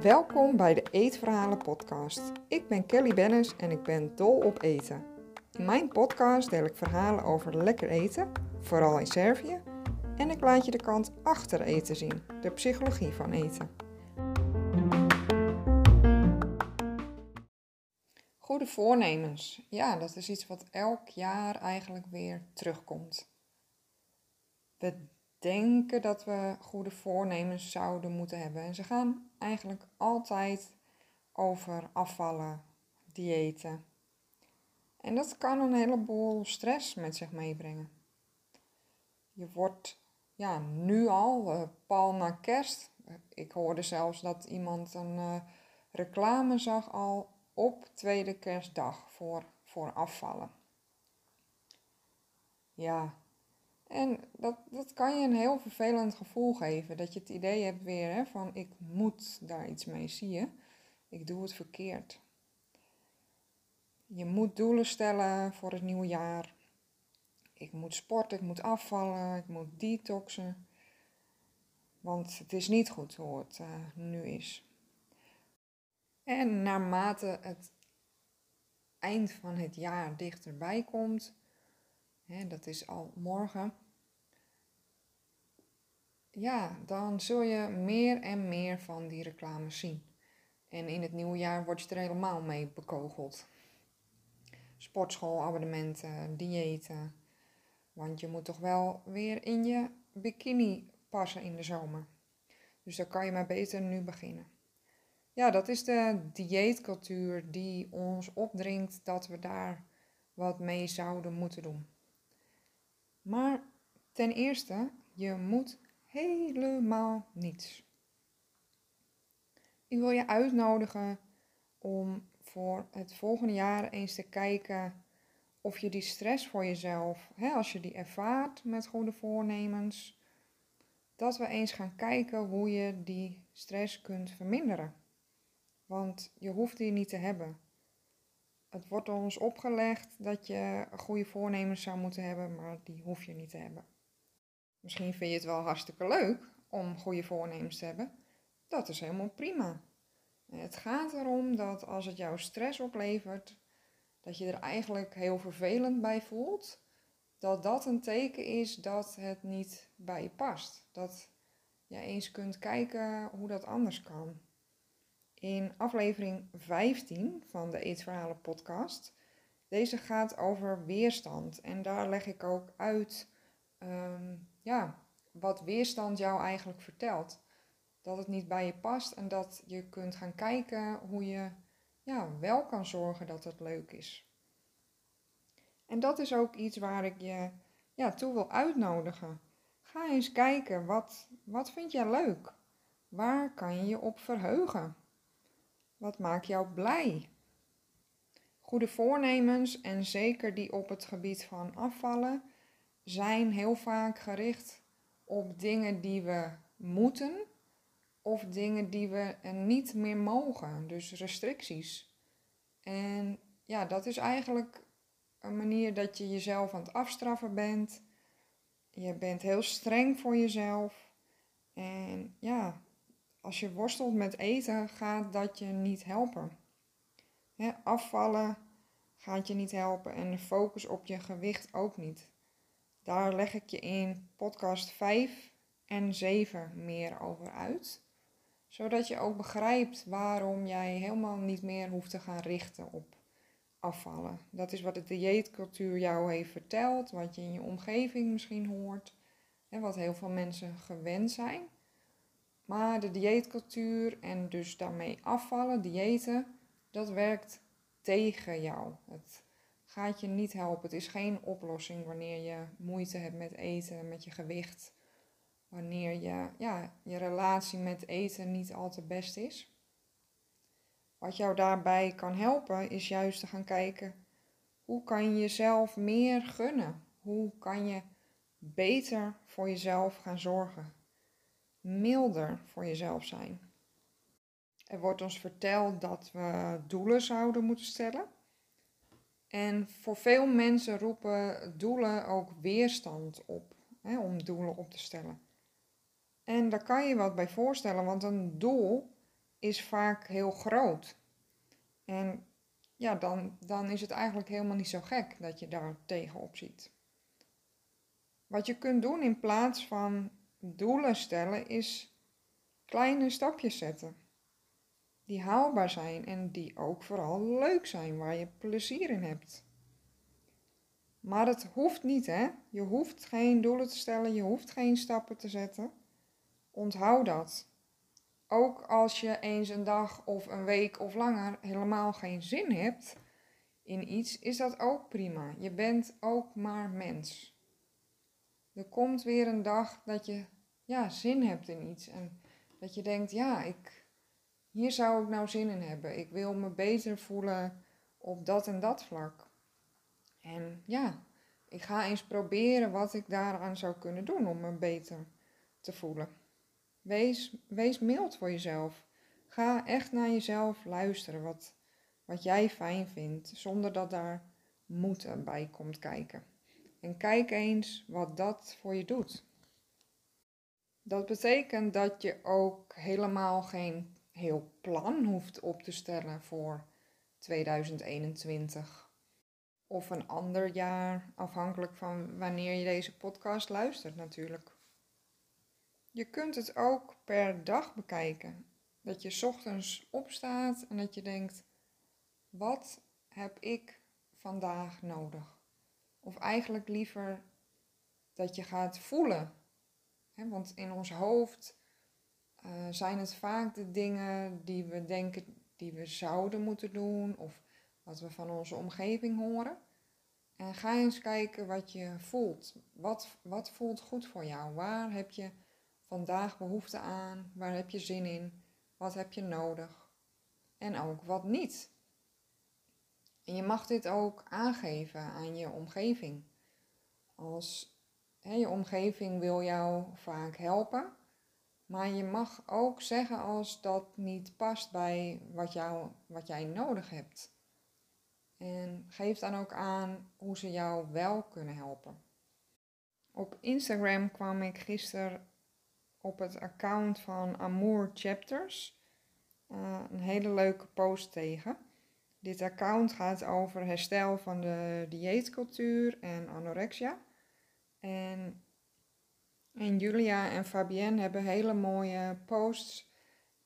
Welkom bij de Eetverhalen podcast. Ik ben Kelly Bennis en ik ben dol op eten. In mijn podcast deel ik verhalen over lekker eten, vooral in Servië, en ik laat je de kant achter eten zien, de psychologie van eten. Goede voornemens. Ja, dat is iets wat elk jaar eigenlijk weer terugkomt. We denken dat we goede voornemens zouden moeten hebben. En ze gaan eigenlijk altijd over afvallen, diëten. En dat kan een heleboel stress met zich meebrengen. Je wordt ja, nu al, uh, pal na kerst. Ik hoorde zelfs dat iemand een uh, reclame zag al op tweede kerstdag voor, voor afvallen. Ja, en dat, dat kan je een heel vervelend gevoel geven. Dat je het idee hebt weer hè, van ik moet daar iets mee, zie je. Ik doe het verkeerd. Je moet doelen stellen voor het nieuwe jaar. Ik moet sporten, ik moet afvallen, ik moet detoxen. Want het is niet goed hoe het uh, nu is. En naarmate het eind van het jaar dichterbij komt, hè, dat is al morgen, ja, dan zul je meer en meer van die reclames zien. En in het nieuwe jaar word je er helemaal mee bekogeld. Sportschoolabonnementen, diëten. Want je moet toch wel weer in je bikini passen in de zomer. Dus dan kan je maar beter nu beginnen. Ja, dat is de dieetcultuur die ons opdringt dat we daar wat mee zouden moeten doen. Maar ten eerste, je moet helemaal niets. Ik wil je uitnodigen om voor het volgende jaar eens te kijken of je die stress voor jezelf, hè, als je die ervaart met goede voornemens, dat we eens gaan kijken hoe je die stress kunt verminderen. Want je hoeft die niet te hebben. Het wordt ons opgelegd dat je goede voornemens zou moeten hebben, maar die hoef je niet te hebben. Misschien vind je het wel hartstikke leuk om goede voornemens te hebben. Dat is helemaal prima. Het gaat erom dat als het jou stress oplevert, dat je er eigenlijk heel vervelend bij voelt, dat dat een teken is dat het niet bij je past. Dat je eens kunt kijken hoe dat anders kan. In aflevering 15 van de Eetverhalen podcast, deze gaat over weerstand. En daar leg ik ook uit ehm, ja, wat weerstand jou eigenlijk vertelt. Dat het niet bij je past en dat je kunt gaan kijken hoe je ja, wel kan zorgen dat het leuk is. En dat is ook iets waar ik je ja, toe wil uitnodigen. Ga eens kijken, wat, wat vind jij leuk? Waar kan je je op verheugen? Wat maakt jou blij? Goede voornemens en zeker die op het gebied van afvallen zijn heel vaak gericht op dingen die we moeten of dingen die we niet meer mogen, dus restricties. En ja, dat is eigenlijk een manier dat je jezelf aan het afstraffen bent. Je bent heel streng voor jezelf. En ja, als je worstelt met eten, gaat dat je niet helpen. afvallen gaat je niet helpen en de focus op je gewicht ook niet. Daar leg ik je in podcast 5 en 7 meer over uit. Zodat je ook begrijpt waarom jij helemaal niet meer hoeft te gaan richten op afvallen. Dat is wat de dieetcultuur jou heeft verteld, wat je in je omgeving misschien hoort en wat heel veel mensen gewend zijn. Maar de dieetcultuur en dus daarmee afvallen, diëten, dat werkt tegen jou. Het gaat je niet helpen. Het is geen oplossing wanneer je moeite hebt met eten, met je gewicht. Wanneer je, ja, je relatie met eten niet al te best is. Wat jou daarbij kan helpen is juist te gaan kijken hoe kan je jezelf meer gunnen? Hoe kan je beter voor jezelf gaan zorgen? Milder voor jezelf zijn. Er wordt ons verteld dat we doelen zouden moeten stellen. En voor veel mensen roepen doelen ook weerstand op. hè, om doelen op te stellen. En daar kan je wat bij voorstellen, want een doel is vaak heel groot. En ja, dan, dan is het eigenlijk helemaal niet zo gek dat je daar tegenop ziet. Wat je kunt doen in plaats van doelen stellen, is kleine stapjes zetten. Die haalbaar zijn en die ook vooral leuk zijn, waar je plezier in hebt. Maar het hoeft niet, hè? Je hoeft geen doelen te stellen, je hoeft geen stappen te zetten. Onthoud dat. Ook als je eens een dag of een week of langer helemaal geen zin hebt in iets, is dat ook prima. Je bent ook maar mens. Er komt weer een dag dat je ja, zin hebt in iets en dat je denkt, ja, ik, hier zou ik nou zin in hebben. Ik wil me beter voelen op dat en dat vlak. En ja, ik ga eens proberen wat ik daaraan zou kunnen doen om me beter te voelen. Wees, wees mild voor jezelf. Ga echt naar jezelf luisteren wat, wat jij fijn vindt, zonder dat daar moeten bij komt kijken. En kijk eens wat dat voor je doet. Dat betekent dat je ook helemaal geen heel plan hoeft op te stellen voor 2021 of een ander jaar, afhankelijk van wanneer je deze podcast luistert natuurlijk. Je kunt het ook per dag bekijken. Dat je ochtends opstaat en dat je denkt: wat heb ik vandaag nodig? Of eigenlijk liever dat je gaat voelen. want in ons hoofd uh, zijn het vaak de dingen die we denken die we zouden moeten doen of wat we van onze omgeving horen. En ga eens kijken wat je voelt. Wat, wat voelt goed voor jou? Waar heb je vandaag behoefte aan? Waar heb je zin in? Wat heb je nodig? En ook wat niet. En je mag dit ook aangeven aan je omgeving. Als hè, je omgeving wil jou vaak helpen, maar je mag ook zeggen als dat niet past bij wat, jou, wat jij nodig hebt. En geef dan ook aan hoe ze jou wel kunnen helpen. Op Instagram kwam ik gisteren op het account van Amour Chapters uh, een hele leuke post tegen. Dit account gaat over herstel van de dieetcultuur en anorexia. En, en Julia en Fabienne hebben hele mooie posts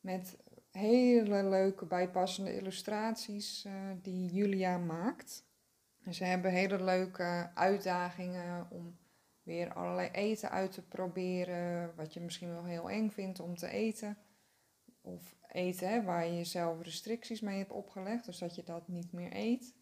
met hele leuke bijpassende illustraties uh, die Julia maakt. En ze hebben hele leuke uitdagingen om weer allerlei eten uit te proberen, wat je misschien wel heel eng vindt om te eten. Of eten waar je zelf restricties mee hebt opgelegd, dus dat je dat niet meer eet.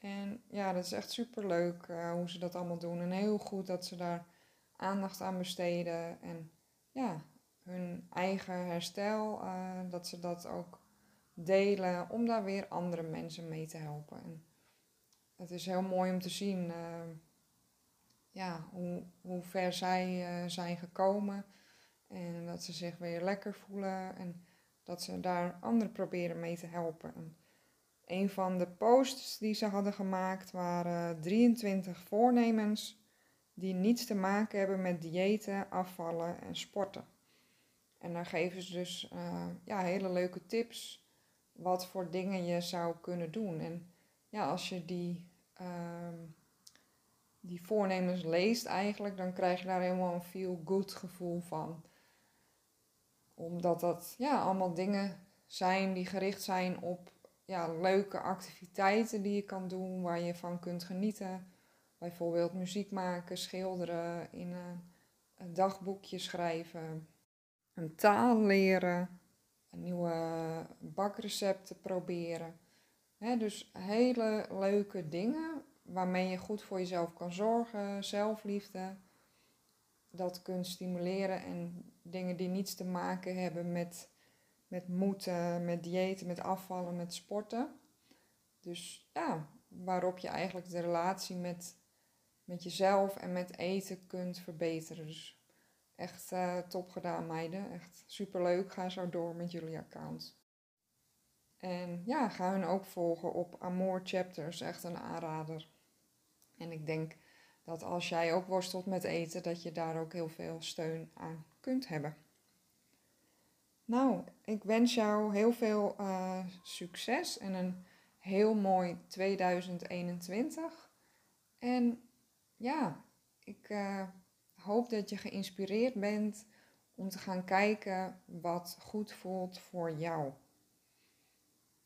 En ja, dat is echt super leuk uh, hoe ze dat allemaal doen. En heel goed dat ze daar aandacht aan besteden. En ja, hun eigen herstel, uh, dat ze dat ook delen om daar weer andere mensen mee te helpen. En het is heel mooi om te zien uh, ja, hoe, hoe ver zij uh, zijn gekomen en dat ze zich weer lekker voelen en dat ze daar anderen proberen mee te helpen. En een van de posts die ze hadden gemaakt waren 23 voornemens die niets te maken hebben met diëten, afvallen en sporten. En dan geven ze dus uh, ja, hele leuke tips wat voor dingen je zou kunnen doen. En ja, als je die, uh, die voornemens leest eigenlijk, dan krijg je daar helemaal een feel-good gevoel van. Omdat dat ja, allemaal dingen zijn die gericht zijn op ja, leuke activiteiten die je kan doen, waar je van kunt genieten. Bijvoorbeeld muziek maken, schilderen, in een dagboekje schrijven een taal leren, een nieuwe bakrecepten proberen. dus hele leuke dingen waarmee je goed voor jezelf kan zorgen, zelfliefde, dat kunt stimuleren en dingen die niets te maken hebben met, met moeten, met diëten, met afvallen, met sporten. Dus ja, waarop je eigenlijk de relatie met, met jezelf en met eten kunt verbeteren. Dus Echt uh, top gedaan, meiden. Echt superleuk. Ga zo door met jullie account. En ja, ga hun ook volgen op Amor Chapters. Echt een aanrader. En ik denk dat als jij ook worstelt met eten, dat je daar ook heel veel steun aan kunt hebben. Nou, ik wens jou heel veel uh, succes en een heel mooi 2021. En ja, ik uh, hoop dat je geïnspireerd bent om te gaan kijken wat goed voelt voor jou.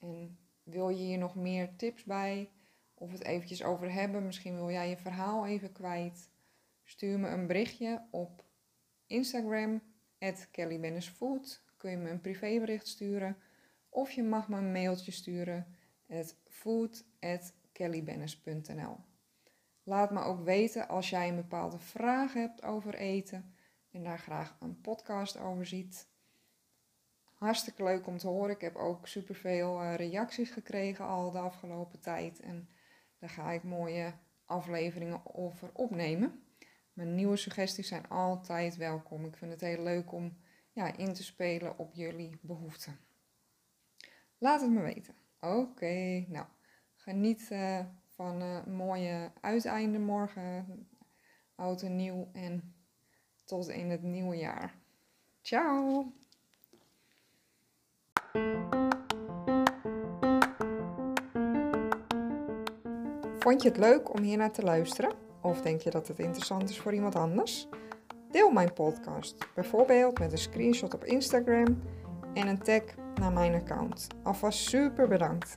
En wil je hier nog meer tips bij of het eventjes over hebben? Misschien wil jij je verhaal even kwijt. Stuur me een berichtje op Instagram, @kellybennisfood. Kun je me een privébericht sturen. Of je mag me een mailtje sturen, food@kellybennis.nl. Laat me ook weten als jij een bepaalde vraag hebt over eten en daar graag een podcast over ziet. Hartstikke leuk om te horen. Ik heb ook superveel uh, reacties gekregen al de afgelopen tijd. En daar ga ik mooie afleveringen over opnemen. Mijn nieuwe suggesties zijn altijd welkom. Ik vind het heel leuk om ja, in te spelen op jullie behoeften. Laat het me weten. Oké, nou, geniet uh, van een mooie uiteinde morgen. Oud en nieuw en tot in het nieuwe jaar. Ciao! Vond je het leuk om hier naar te luisteren? Of denk je dat het interessant is voor iemand anders? Deel mijn podcast, bijvoorbeeld met een screenshot op Instagram en een tag naar mijn account. Alvast super bedankt.